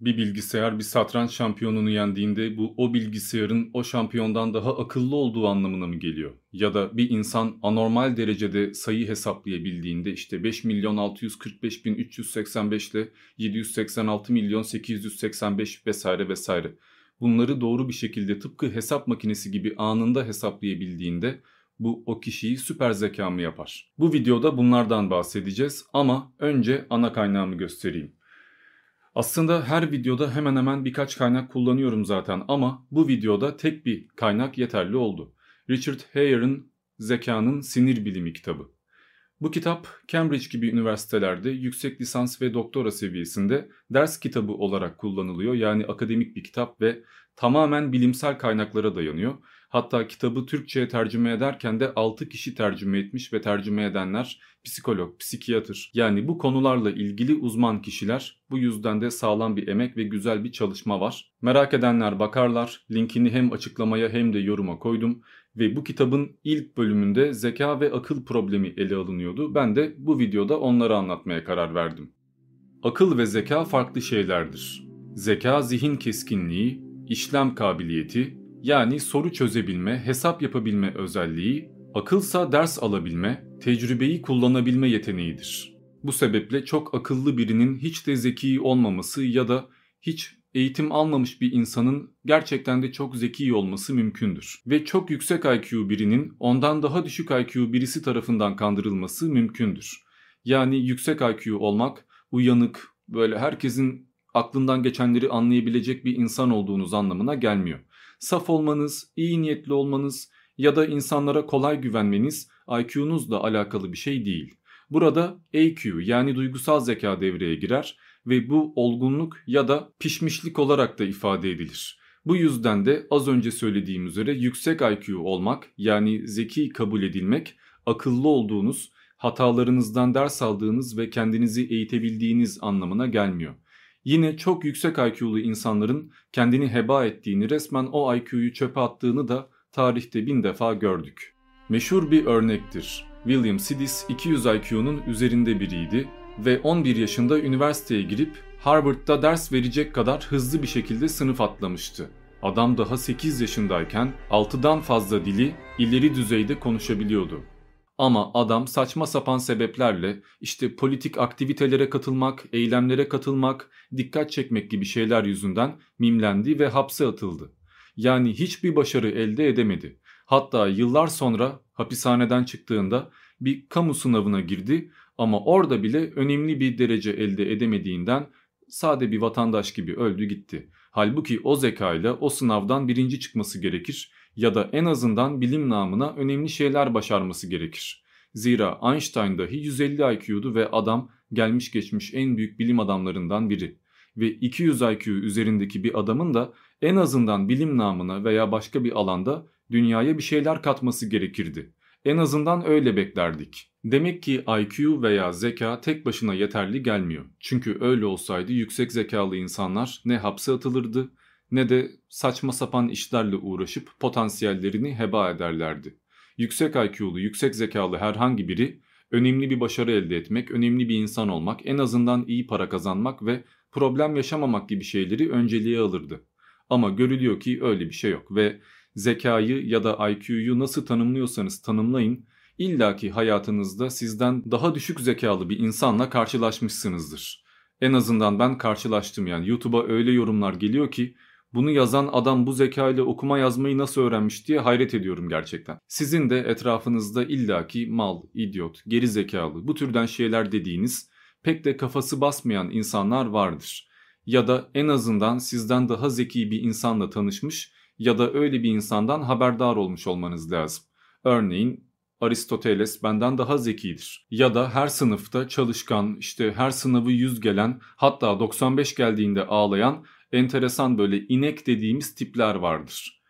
Bir bilgisayar bir satranç şampiyonunu yendiğinde bu o bilgisayarın o şampiyondan daha akıllı olduğu anlamına mı geliyor? Ya da bir insan anormal derecede sayı hesaplayabildiğinde işte 5 milyon 645 bin 385 ile 786 milyon 885 vesaire vesaire. Bunları doğru bir şekilde tıpkı hesap makinesi gibi anında hesaplayabildiğinde bu o kişiyi süper zeka mı yapar? Bu videoda bunlardan bahsedeceğiz ama önce ana kaynağımı göstereyim. Aslında her videoda hemen hemen birkaç kaynak kullanıyorum zaten ama bu videoda tek bir kaynak yeterli oldu. Richard Hayer'ın Zekanın Sinir Bilimi kitabı. Bu kitap Cambridge gibi üniversitelerde yüksek lisans ve doktora seviyesinde ders kitabı olarak kullanılıyor. Yani akademik bir kitap ve tamamen bilimsel kaynaklara dayanıyor. Hatta kitabı Türkçe'ye tercüme ederken de 6 kişi tercüme etmiş ve tercüme edenler psikolog, psikiyatr yani bu konularla ilgili uzman kişiler. Bu yüzden de sağlam bir emek ve güzel bir çalışma var. Merak edenler bakarlar. Linkini hem açıklamaya hem de yoruma koydum ve bu kitabın ilk bölümünde zeka ve akıl problemi ele alınıyordu. Ben de bu videoda onları anlatmaya karar verdim. Akıl ve zeka farklı şeylerdir. Zeka zihin keskinliği, işlem kabiliyeti, yani soru çözebilme, hesap yapabilme özelliği, akılsa ders alabilme, tecrübeyi kullanabilme yeteneğidir. Bu sebeple çok akıllı birinin hiç de zeki olmaması ya da hiç eğitim almamış bir insanın gerçekten de çok zeki olması mümkündür. Ve çok yüksek IQ birinin ondan daha düşük IQ birisi tarafından kandırılması mümkündür. Yani yüksek IQ olmak, uyanık, böyle herkesin aklından geçenleri anlayabilecek bir insan olduğunuz anlamına gelmiyor saf olmanız, iyi niyetli olmanız ya da insanlara kolay güvenmeniz IQ'nuzla alakalı bir şey değil. Burada EQ yani duygusal zeka devreye girer ve bu olgunluk ya da pişmişlik olarak da ifade edilir. Bu yüzden de az önce söylediğim üzere yüksek IQ olmak yani zeki kabul edilmek, akıllı olduğunuz, hatalarınızdan ders aldığınız ve kendinizi eğitebildiğiniz anlamına gelmiyor yine çok yüksek IQ'lu insanların kendini heba ettiğini resmen o IQ'yu çöpe attığını da tarihte bin defa gördük. Meşhur bir örnektir. William Sidis 200 IQ'nun üzerinde biriydi ve 11 yaşında üniversiteye girip Harvard'da ders verecek kadar hızlı bir şekilde sınıf atlamıştı. Adam daha 8 yaşındayken 6'dan fazla dili ileri düzeyde konuşabiliyordu. Ama adam saçma sapan sebeplerle işte politik aktivitelere katılmak, eylemlere katılmak, dikkat çekmek gibi şeyler yüzünden mimlendi ve hapse atıldı. Yani hiçbir başarı elde edemedi. Hatta yıllar sonra hapishaneden çıktığında bir kamu sınavına girdi ama orada bile önemli bir derece elde edemediğinden sade bir vatandaş gibi öldü gitti. Halbuki o zekayla o sınavdan birinci çıkması gerekir ya da en azından bilim namına önemli şeyler başarması gerekir. Zira Einstein dahi 150 IQ'du ve adam gelmiş geçmiş en büyük bilim adamlarından biri. Ve 200 IQ üzerindeki bir adamın da en azından bilim namına veya başka bir alanda dünyaya bir şeyler katması gerekirdi. En azından öyle beklerdik. Demek ki IQ veya zeka tek başına yeterli gelmiyor. Çünkü öyle olsaydı yüksek zekalı insanlar ne hapse atılırdı ne de saçma sapan işlerle uğraşıp potansiyellerini heba ederlerdi. Yüksek IQ'lu, yüksek zekalı herhangi biri önemli bir başarı elde etmek, önemli bir insan olmak, en azından iyi para kazanmak ve problem yaşamamak gibi şeyleri önceliğe alırdı. Ama görülüyor ki öyle bir şey yok ve zekayı ya da IQ'yu nasıl tanımlıyorsanız tanımlayın, illaki hayatınızda sizden daha düşük zekalı bir insanla karşılaşmışsınızdır. En azından ben karşılaştım yani YouTube'a öyle yorumlar geliyor ki bunu yazan adam bu zeka ile okuma yazmayı nasıl öğrenmiş diye hayret ediyorum gerçekten. Sizin de etrafınızda illaki mal, idiot, geri zekalı bu türden şeyler dediğiniz pek de kafası basmayan insanlar vardır. Ya da en azından sizden daha zeki bir insanla tanışmış ya da öyle bir insandan haberdar olmuş olmanız lazım. Örneğin Aristoteles benden daha zekidir. Ya da her sınıfta çalışkan, işte her sınavı 100 gelen, hatta 95 geldiğinde ağlayan enteresan böyle inek dediğimiz tipler vardır.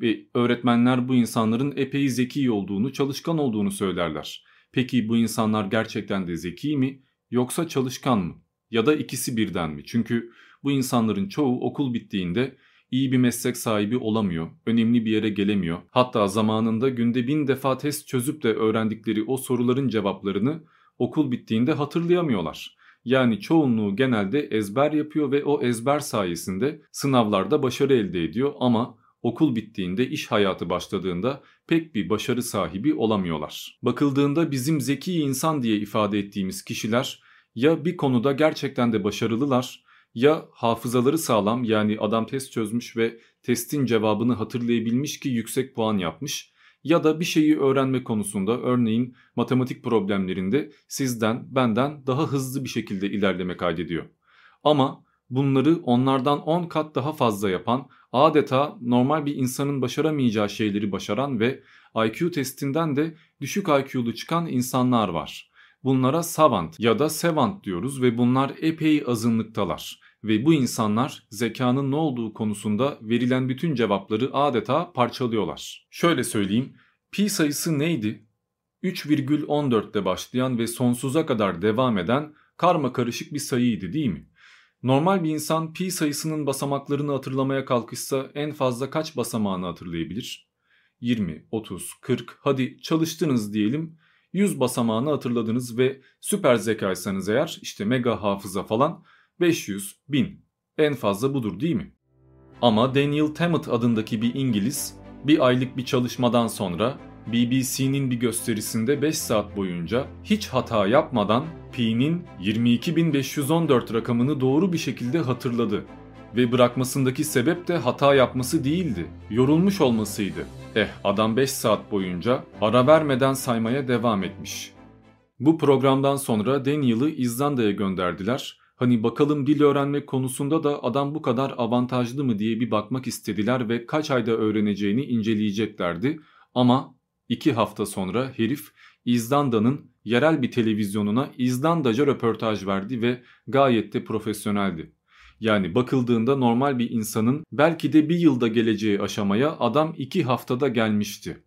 Ve öğretmenler bu insanların epey zeki olduğunu, çalışkan olduğunu söylerler. Peki bu insanlar gerçekten de zeki mi yoksa çalışkan mı? Ya da ikisi birden mi? Çünkü bu insanların çoğu okul bittiğinde iyi bir meslek sahibi olamıyor, önemli bir yere gelemiyor. Hatta zamanında günde bin defa test çözüp de öğrendikleri o soruların cevaplarını okul bittiğinde hatırlayamıyorlar. Yani çoğunluğu genelde ezber yapıyor ve o ezber sayesinde sınavlarda başarı elde ediyor ama okul bittiğinde iş hayatı başladığında pek bir başarı sahibi olamıyorlar. Bakıldığında bizim zeki insan diye ifade ettiğimiz kişiler ya bir konuda gerçekten de başarılılar ya hafızaları sağlam yani adam test çözmüş ve testin cevabını hatırlayabilmiş ki yüksek puan yapmış ya da bir şeyi öğrenme konusunda örneğin matematik problemlerinde sizden benden daha hızlı bir şekilde ilerleme kaydediyor. Ama bunları onlardan 10 kat daha fazla yapan, adeta normal bir insanın başaramayacağı şeyleri başaran ve IQ testinden de düşük IQ'lu çıkan insanlar var. Bunlara savant ya da sevant diyoruz ve bunlar epey azınlıktalar ve bu insanlar zekanın ne olduğu konusunda verilen bütün cevapları adeta parçalıyorlar. Şöyle söyleyeyim, pi sayısı neydi? 3,14'te başlayan ve sonsuza kadar devam eden karma karışık bir sayıydı değil mi? Normal bir insan pi sayısının basamaklarını hatırlamaya kalkışsa en fazla kaç basamağını hatırlayabilir? 20, 30, 40 hadi çalıştınız diyelim 100 basamağını hatırladınız ve süper zekaysanız eğer işte mega hafıza falan 500, 1000 en fazla budur değil mi? Ama Daniel Tammet adındaki bir İngiliz bir aylık bir çalışmadan sonra BBC'nin bir gösterisinde 5 saat boyunca hiç hata yapmadan Pi'nin 22.514 rakamını doğru bir şekilde hatırladı. Ve bırakmasındaki sebep de hata yapması değildi, yorulmuş olmasıydı. Eh adam 5 saat boyunca ara vermeden saymaya devam etmiş. Bu programdan sonra Daniel'ı İzlanda'ya gönderdiler. Hani bakalım dil öğrenmek konusunda da adam bu kadar avantajlı mı diye bir bakmak istediler ve kaç ayda öğreneceğini inceleyeceklerdi. Ama iki hafta sonra herif İzlanda'nın yerel bir televizyonuna İzlandaca röportaj verdi ve gayet de profesyoneldi. Yani bakıldığında normal bir insanın belki de bir yılda geleceği aşamaya adam iki haftada gelmişti.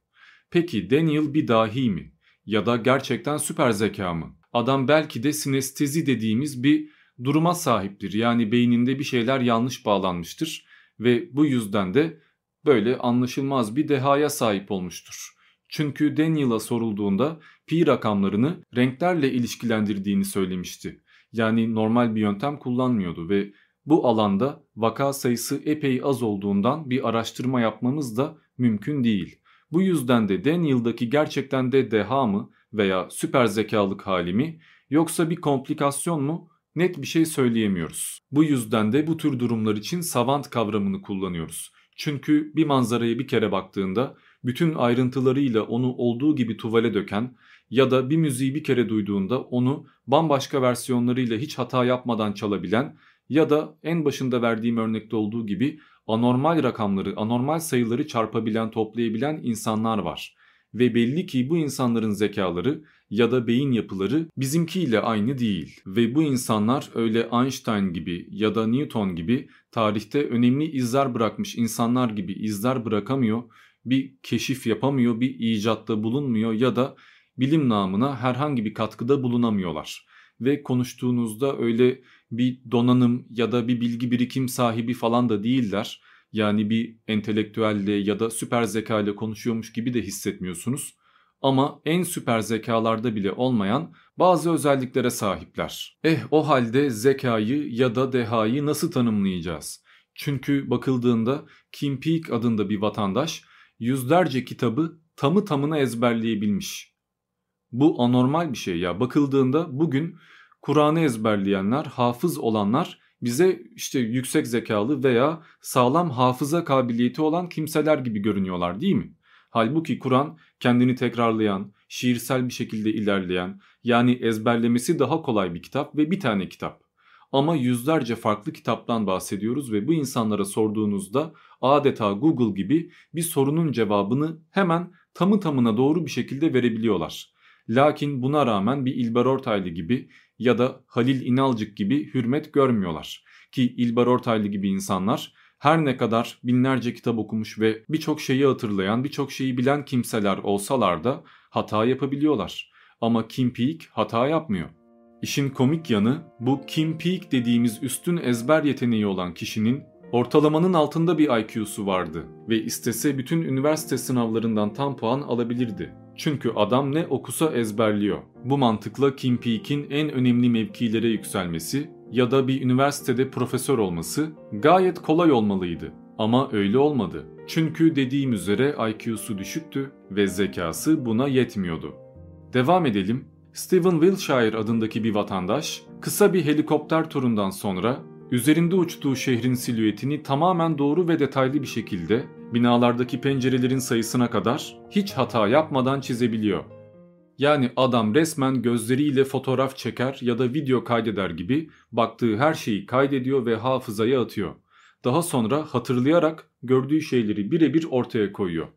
Peki Daniel bir dahi mi? Ya da gerçekten süper zeka mı? Adam belki de sinestezi dediğimiz bir duruma sahiptir. Yani beyninde bir şeyler yanlış bağlanmıştır ve bu yüzden de böyle anlaşılmaz bir dehaya sahip olmuştur. Çünkü Daniel'a sorulduğunda pi rakamlarını renklerle ilişkilendirdiğini söylemişti. Yani normal bir yöntem kullanmıyordu ve bu alanda vaka sayısı epey az olduğundan bir araştırma yapmamız da mümkün değil. Bu yüzden de Daniel'daki gerçekten de deha mı veya süper zekalık hali mi yoksa bir komplikasyon mu net bir şey söyleyemiyoruz. Bu yüzden de bu tür durumlar için savant kavramını kullanıyoruz. Çünkü bir manzaraya bir kere baktığında bütün ayrıntılarıyla onu olduğu gibi tuvale döken ya da bir müziği bir kere duyduğunda onu bambaşka versiyonlarıyla hiç hata yapmadan çalabilen ya da en başında verdiğim örnekte olduğu gibi anormal rakamları, anormal sayıları çarpabilen, toplayabilen insanlar var. Ve belli ki bu insanların zekaları ya da beyin yapıları bizimkiyle aynı değil. Ve bu insanlar öyle Einstein gibi ya da Newton gibi tarihte önemli izler bırakmış insanlar gibi izler bırakamıyor, bir keşif yapamıyor, bir icatta bulunmuyor ya da bilim namına herhangi bir katkıda bulunamıyorlar. Ve konuştuğunuzda öyle bir donanım ya da bir bilgi birikim sahibi falan da değiller. Yani bir entelektüelle ya da süper zeka ile konuşuyormuş gibi de hissetmiyorsunuz. Ama en süper zekalarda bile olmayan bazı özelliklere sahipler. Eh o halde zekayı ya da dehayı nasıl tanımlayacağız? Çünkü bakıldığında Kim Peek adında bir vatandaş yüzlerce kitabı tamı tamına ezberleyebilmiş. Bu anormal bir şey ya. Bakıldığında bugün Kur'an'ı ezberleyenler, hafız olanlar bize işte yüksek zekalı veya sağlam hafıza kabiliyeti olan kimseler gibi görünüyorlar değil mi? Halbuki Kur'an kendini tekrarlayan, şiirsel bir şekilde ilerleyen, yani ezberlemesi daha kolay bir kitap ve bir tane kitap. Ama yüzlerce farklı kitaptan bahsediyoruz ve bu insanlara sorduğunuzda adeta Google gibi bir sorunun cevabını hemen tamı tamına doğru bir şekilde verebiliyorlar. Lakin buna rağmen bir İlber Ortaylı gibi ya da Halil İnalcık gibi hürmet görmüyorlar. Ki İlber Ortaylı gibi insanlar her ne kadar binlerce kitap okumuş ve birçok şeyi hatırlayan, birçok şeyi bilen kimseler olsalar da hata yapabiliyorlar. Ama Kim Peek hata yapmıyor. İşin komik yanı bu Kim Peek dediğimiz üstün ezber yeteneği olan kişinin ortalamanın altında bir IQ'su vardı ve istese bütün üniversite sınavlarından tam puan alabilirdi. Çünkü adam ne okusa ezberliyor. Bu mantıkla Kim Peek'in en önemli mevkilere yükselmesi ya da bir üniversitede profesör olması gayet kolay olmalıydı. Ama öyle olmadı. Çünkü dediğim üzere IQ'su düşüktü ve zekası buna yetmiyordu. Devam edelim. Steven Wilshire adındaki bir vatandaş kısa bir helikopter turundan sonra üzerinde uçtuğu şehrin silüetini tamamen doğru ve detaylı bir şekilde binalardaki pencerelerin sayısına kadar hiç hata yapmadan çizebiliyor. Yani adam resmen gözleriyle fotoğraf çeker ya da video kaydeder gibi baktığı her şeyi kaydediyor ve hafızaya atıyor. Daha sonra hatırlayarak gördüğü şeyleri birebir ortaya koyuyor.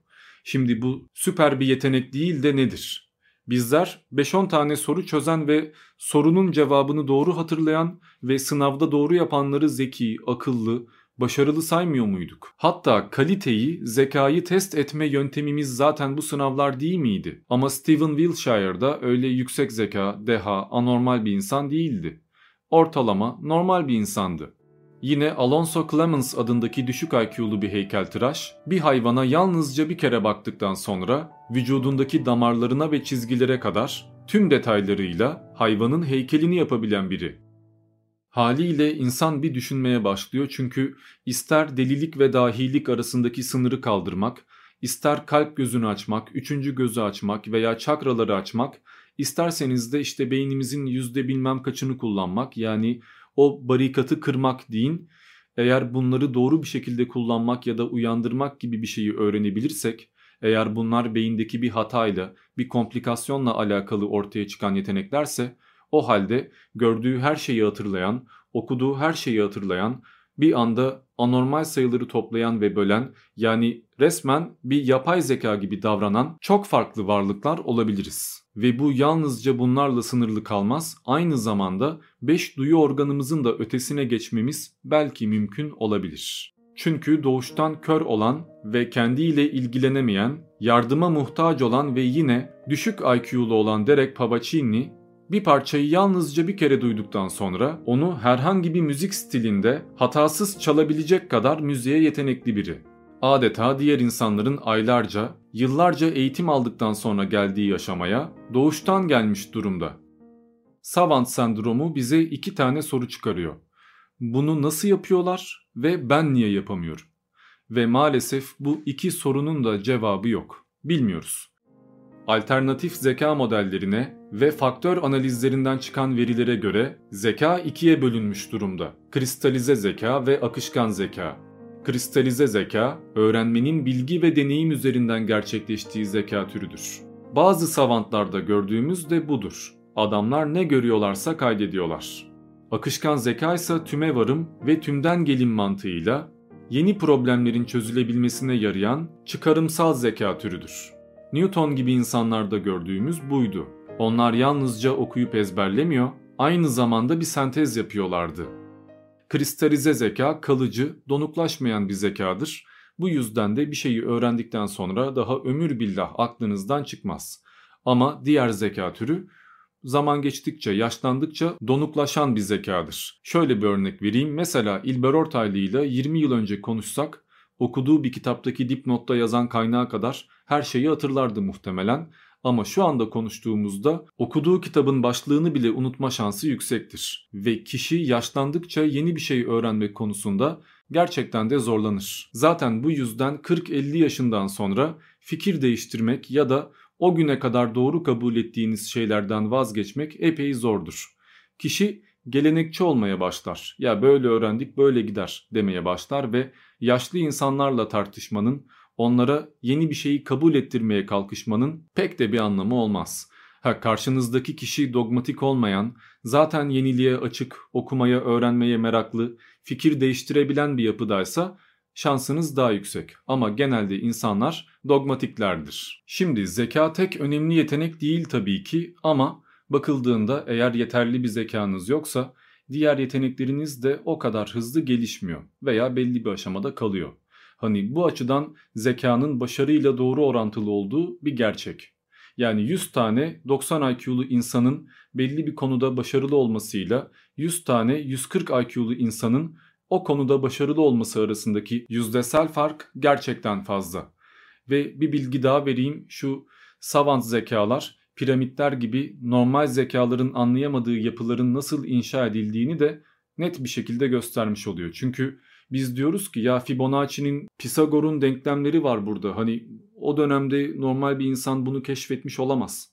Şimdi bu süper bir yetenek değil de nedir? Bizler 5-10 tane soru çözen ve sorunun cevabını doğru hatırlayan ve sınavda doğru yapanları zeki, akıllı, başarılı saymıyor muyduk? Hatta kaliteyi, zekayı test etme yöntemimiz zaten bu sınavlar değil miydi? Ama Steven Wilshire'da öyle yüksek zeka, deha, anormal bir insan değildi. Ortalama, normal bir insandı. Yine Alonso Clemens adındaki düşük IQ'lu bir heykeltıraş, bir hayvana yalnızca bir kere baktıktan sonra vücudundaki damarlarına ve çizgilere kadar tüm detaylarıyla hayvanın heykelini yapabilen biri. Haliyle insan bir düşünmeye başlıyor çünkü ister delilik ve dahilik arasındaki sınırı kaldırmak, ister kalp gözünü açmak, üçüncü gözü açmak veya çakraları açmak, isterseniz de işte beynimizin yüzde bilmem kaçını kullanmak yani o barikatı kırmak deyin. Eğer bunları doğru bir şekilde kullanmak ya da uyandırmak gibi bir şeyi öğrenebilirsek, eğer bunlar beyindeki bir hatayla, bir komplikasyonla alakalı ortaya çıkan yeteneklerse, o halde gördüğü her şeyi hatırlayan, okuduğu her şeyi hatırlayan, bir anda anormal sayıları toplayan ve bölen yani resmen bir yapay zeka gibi davranan çok farklı varlıklar olabiliriz. Ve bu yalnızca bunlarla sınırlı kalmaz, aynı zamanda 5 duyu organımızın da ötesine geçmemiz belki mümkün olabilir. Çünkü doğuştan kör olan ve kendiyle ilgilenemeyen, yardıma muhtaç olan ve yine düşük IQ'lu olan Derek Pavaccini bir parçayı yalnızca bir kere duyduktan sonra onu herhangi bir müzik stilinde hatasız çalabilecek kadar müziğe yetenekli biri. Adeta diğer insanların aylarca, yıllarca eğitim aldıktan sonra geldiği yaşamaya doğuştan gelmiş durumda. Savant sendromu bize iki tane soru çıkarıyor. Bunu nasıl yapıyorlar ve ben niye yapamıyorum? Ve maalesef bu iki sorunun da cevabı yok. Bilmiyoruz alternatif zeka modellerine ve faktör analizlerinden çıkan verilere göre zeka ikiye bölünmüş durumda. Kristalize zeka ve akışkan zeka. Kristalize zeka, öğrenmenin bilgi ve deneyim üzerinden gerçekleştiği zeka türüdür. Bazı savantlarda gördüğümüz de budur. Adamlar ne görüyorlarsa kaydediyorlar. Akışkan zeka ise tüme varım ve tümden gelim mantığıyla yeni problemlerin çözülebilmesine yarayan çıkarımsal zeka türüdür. Newton gibi insanlarda gördüğümüz buydu. Onlar yalnızca okuyup ezberlemiyor, aynı zamanda bir sentez yapıyorlardı. Kristalize zeka kalıcı, donuklaşmayan bir zekadır. Bu yüzden de bir şeyi öğrendikten sonra daha ömür billah aklınızdan çıkmaz. Ama diğer zeka türü zaman geçtikçe, yaşlandıkça donuklaşan bir zekadır. Şöyle bir örnek vereyim. Mesela İlber Ortaylı ile 20 yıl önce konuşsak okuduğu bir kitaptaki dipnotta yazan kaynağa kadar her şeyi hatırlardı muhtemelen. Ama şu anda konuştuğumuzda okuduğu kitabın başlığını bile unutma şansı yüksektir. Ve kişi yaşlandıkça yeni bir şey öğrenmek konusunda gerçekten de zorlanır. Zaten bu yüzden 40-50 yaşından sonra fikir değiştirmek ya da o güne kadar doğru kabul ettiğiniz şeylerden vazgeçmek epey zordur. Kişi gelenekçi olmaya başlar. Ya böyle öğrendik böyle gider demeye başlar ve yaşlı insanlarla tartışmanın, onlara yeni bir şeyi kabul ettirmeye kalkışmanın pek de bir anlamı olmaz. Ha karşınızdaki kişi dogmatik olmayan, zaten yeniliğe açık, okumaya, öğrenmeye meraklı, fikir değiştirebilen bir yapıdaysa şansınız daha yüksek. Ama genelde insanlar dogmatiklerdir. Şimdi zeka tek önemli yetenek değil tabii ki ama bakıldığında eğer yeterli bir zekanız yoksa diğer yetenekleriniz de o kadar hızlı gelişmiyor veya belli bir aşamada kalıyor. Hani bu açıdan zekanın başarıyla doğru orantılı olduğu bir gerçek. Yani 100 tane 90 IQ'lu insanın belli bir konuda başarılı olmasıyla 100 tane 140 IQ'lu insanın o konuda başarılı olması arasındaki yüzdesel fark gerçekten fazla. Ve bir bilgi daha vereyim şu savant zekalar piramitler gibi normal zekaların anlayamadığı yapıların nasıl inşa edildiğini de net bir şekilde göstermiş oluyor. Çünkü biz diyoruz ki ya Fibonacci'nin Pisagor'un denklemleri var burada. Hani o dönemde normal bir insan bunu keşfetmiş olamaz.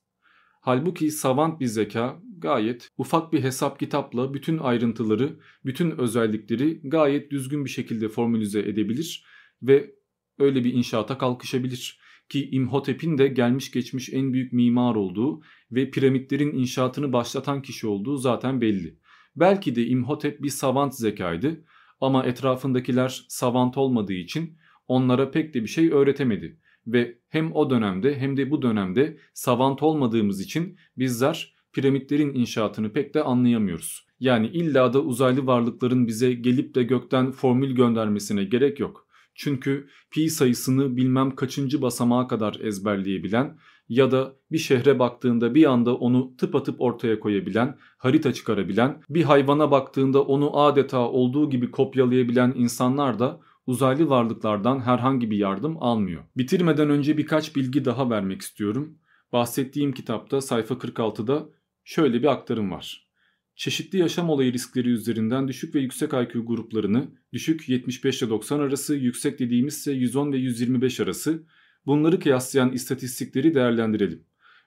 Halbuki savant bir zeka gayet ufak bir hesap kitapla bütün ayrıntıları, bütün özellikleri gayet düzgün bir şekilde formülize edebilir ve öyle bir inşaata kalkışabilir. Ki İmhotep'in de gelmiş geçmiş en büyük mimar olduğu ve piramitlerin inşaatını başlatan kişi olduğu zaten belli. Belki de İmhotep bir savant zekaydı ama etrafındakiler savant olmadığı için onlara pek de bir şey öğretemedi. Ve hem o dönemde hem de bu dönemde savant olmadığımız için bizler piramitlerin inşaatını pek de anlayamıyoruz. Yani illa da uzaylı varlıkların bize gelip de gökten formül göndermesine gerek yok. Çünkü pi sayısını bilmem kaçıncı basamağa kadar ezberleyebilen ya da bir şehre baktığında bir anda onu tıpatıp ortaya koyabilen, harita çıkarabilen, bir hayvana baktığında onu adeta olduğu gibi kopyalayabilen insanlar da uzaylı varlıklardan herhangi bir yardım almıyor. Bitirmeden önce birkaç bilgi daha vermek istiyorum. Bahsettiğim kitapta sayfa 46'da şöyle bir aktarım var. Çeşitli yaşam olayı riskleri üzerinden düşük ve yüksek IQ gruplarını, düşük 75 ile 90 arası, yüksek dediğimizse 110 ve 125 arası bunları kıyaslayan istatistikleri değerlendirelim.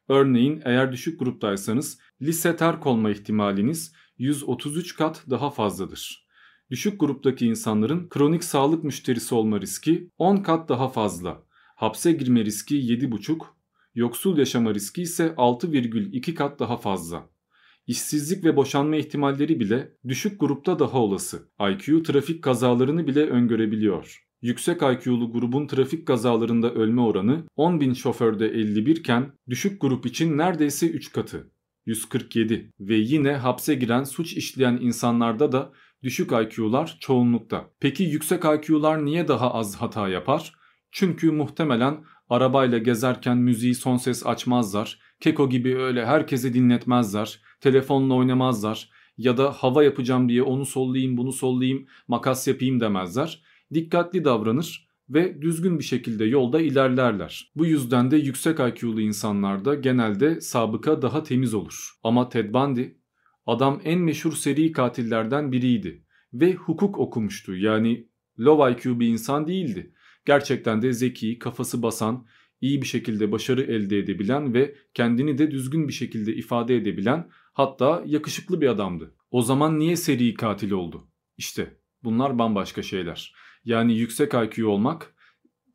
Örneğin eğer düşük gruptaysanız lise terk olma ihtimaliniz 133 kat daha fazladır. Düşük gruptaki insanların kronik sağlık müşterisi olma riski 10 kat daha fazla. Hapse girme riski 7,5, yoksul yaşama riski ise 6,2 kat daha fazla. İşsizlik ve boşanma ihtimalleri bile düşük grupta daha olası. IQ trafik kazalarını bile öngörebiliyor. Yüksek IQ'lu grubun trafik kazalarında ölme oranı 10.000 şoförde 51 iken düşük grup için neredeyse 3 katı. 147 ve yine hapse giren suç işleyen insanlarda da düşük IQ'lar çoğunlukta. Peki yüksek IQ'lar niye daha az hata yapar? Çünkü muhtemelen arabayla gezerken müziği son ses açmazlar, keko gibi öyle herkese dinletmezler, telefonla oynamazlar ya da hava yapacağım diye onu sollayayım bunu sollayayım makas yapayım demezler. Dikkatli davranır ve düzgün bir şekilde yolda ilerlerler. Bu yüzden de yüksek IQ'lu insanlarda genelde sabıka daha temiz olur. Ama Ted Bundy adam en meşhur seri katillerden biriydi ve hukuk okumuştu. Yani low IQ bir insan değildi. Gerçekten de zeki, kafası basan, iyi bir şekilde başarı elde edebilen ve kendini de düzgün bir şekilde ifade edebilen hatta yakışıklı bir adamdı. O zaman niye seri katil oldu? İşte bunlar bambaşka şeyler. Yani yüksek IQ olmak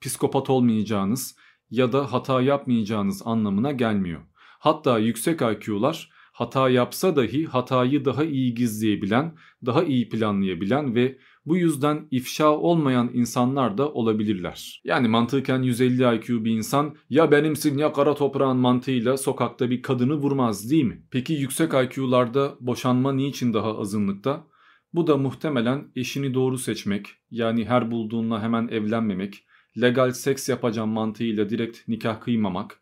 psikopat olmayacağınız ya da hata yapmayacağınız anlamına gelmiyor. Hatta yüksek IQ'lar hata yapsa dahi hatayı daha iyi gizleyebilen, daha iyi planlayabilen ve bu yüzden ifşa olmayan insanlar da olabilirler. Yani mantıken 150 IQ bir insan ya benimsin ya kara toprağın mantığıyla sokakta bir kadını vurmaz değil mi? Peki yüksek IQ'larda boşanma niçin daha azınlıkta? Bu da muhtemelen eşini doğru seçmek, yani her bulduğunla hemen evlenmemek, legal seks yapacağım mantığıyla direkt nikah kıymamak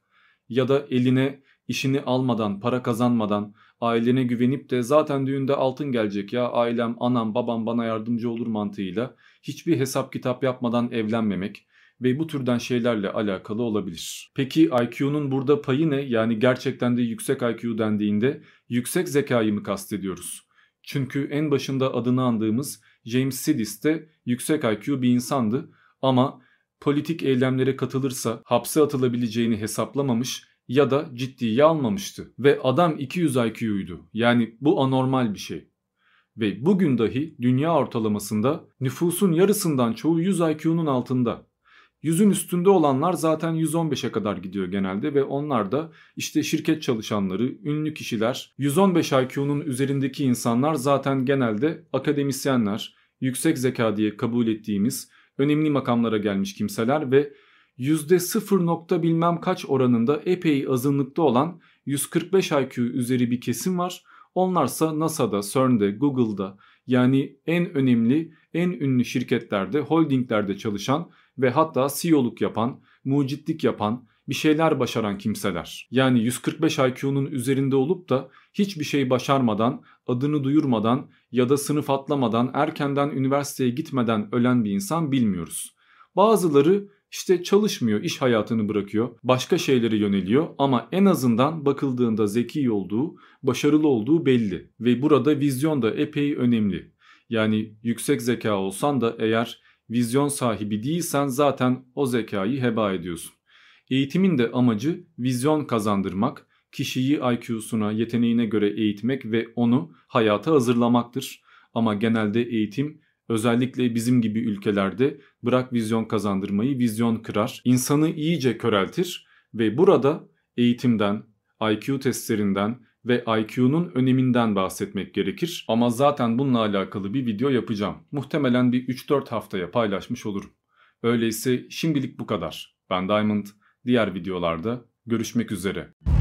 ya da eline işini almadan, para kazanmadan, ailene güvenip de zaten düğünde altın gelecek ya ailem, anam, babam bana yardımcı olur mantığıyla hiçbir hesap kitap yapmadan evlenmemek ve bu türden şeylerle alakalı olabilir. Peki IQ'nun burada payı ne? Yani gerçekten de yüksek IQ dendiğinde yüksek zekayı mı kastediyoruz? Çünkü en başında adını andığımız James Sidis de yüksek IQ bir insandı ama politik eylemlere katılırsa hapse atılabileceğini hesaplamamış ya da ciddiye almamıştı. Ve adam 200 IQ'ydu. Yani bu anormal bir şey. Ve bugün dahi dünya ortalamasında nüfusun yarısından çoğu 100 IQ'nun altında. Yüzün üstünde olanlar zaten 115'e kadar gidiyor genelde ve onlar da işte şirket çalışanları, ünlü kişiler, 115 IQ'nun üzerindeki insanlar zaten genelde akademisyenler, yüksek zeka diye kabul ettiğimiz önemli makamlara gelmiş kimseler ve %0 nokta bilmem kaç oranında epey azınlıkta olan 145 IQ üzeri bir kesim var. Onlarsa NASA'da, CERN'de, Google'da yani en önemli, en ünlü şirketlerde, holdinglerde çalışan ve hatta CEO'luk yapan, mucitlik yapan, bir şeyler başaran kimseler. Yani 145 IQ'nun üzerinde olup da hiçbir şey başarmadan, adını duyurmadan ya da sınıf atlamadan erkenden üniversiteye gitmeden ölen bir insan bilmiyoruz. Bazıları İşte çalışmıyor, iş hayatını bırakıyor, başka şeylere yöneliyor ama en azından bakıldığında zeki olduğu, başarılı olduğu belli. Ve burada vizyon da epey önemli. Yani yüksek zeka olsan da eğer vizyon sahibi değilsen zaten o zekayı heba ediyorsun. Eğitimin de amacı vizyon kazandırmak, kişiyi IQ'suna, yeteneğine göre eğitmek ve onu hayata hazırlamaktır. Ama genelde eğitim özellikle bizim gibi ülkelerde bırak vizyon kazandırmayı vizyon kırar, insanı iyice köreltir ve burada eğitimden, IQ testlerinden ve IQ'nun öneminden bahsetmek gerekir. Ama zaten bununla alakalı bir video yapacağım. Muhtemelen bir 3-4 haftaya paylaşmış olurum. Öyleyse şimdilik bu kadar. Ben Diamond. Diğer videolarda görüşmek üzere.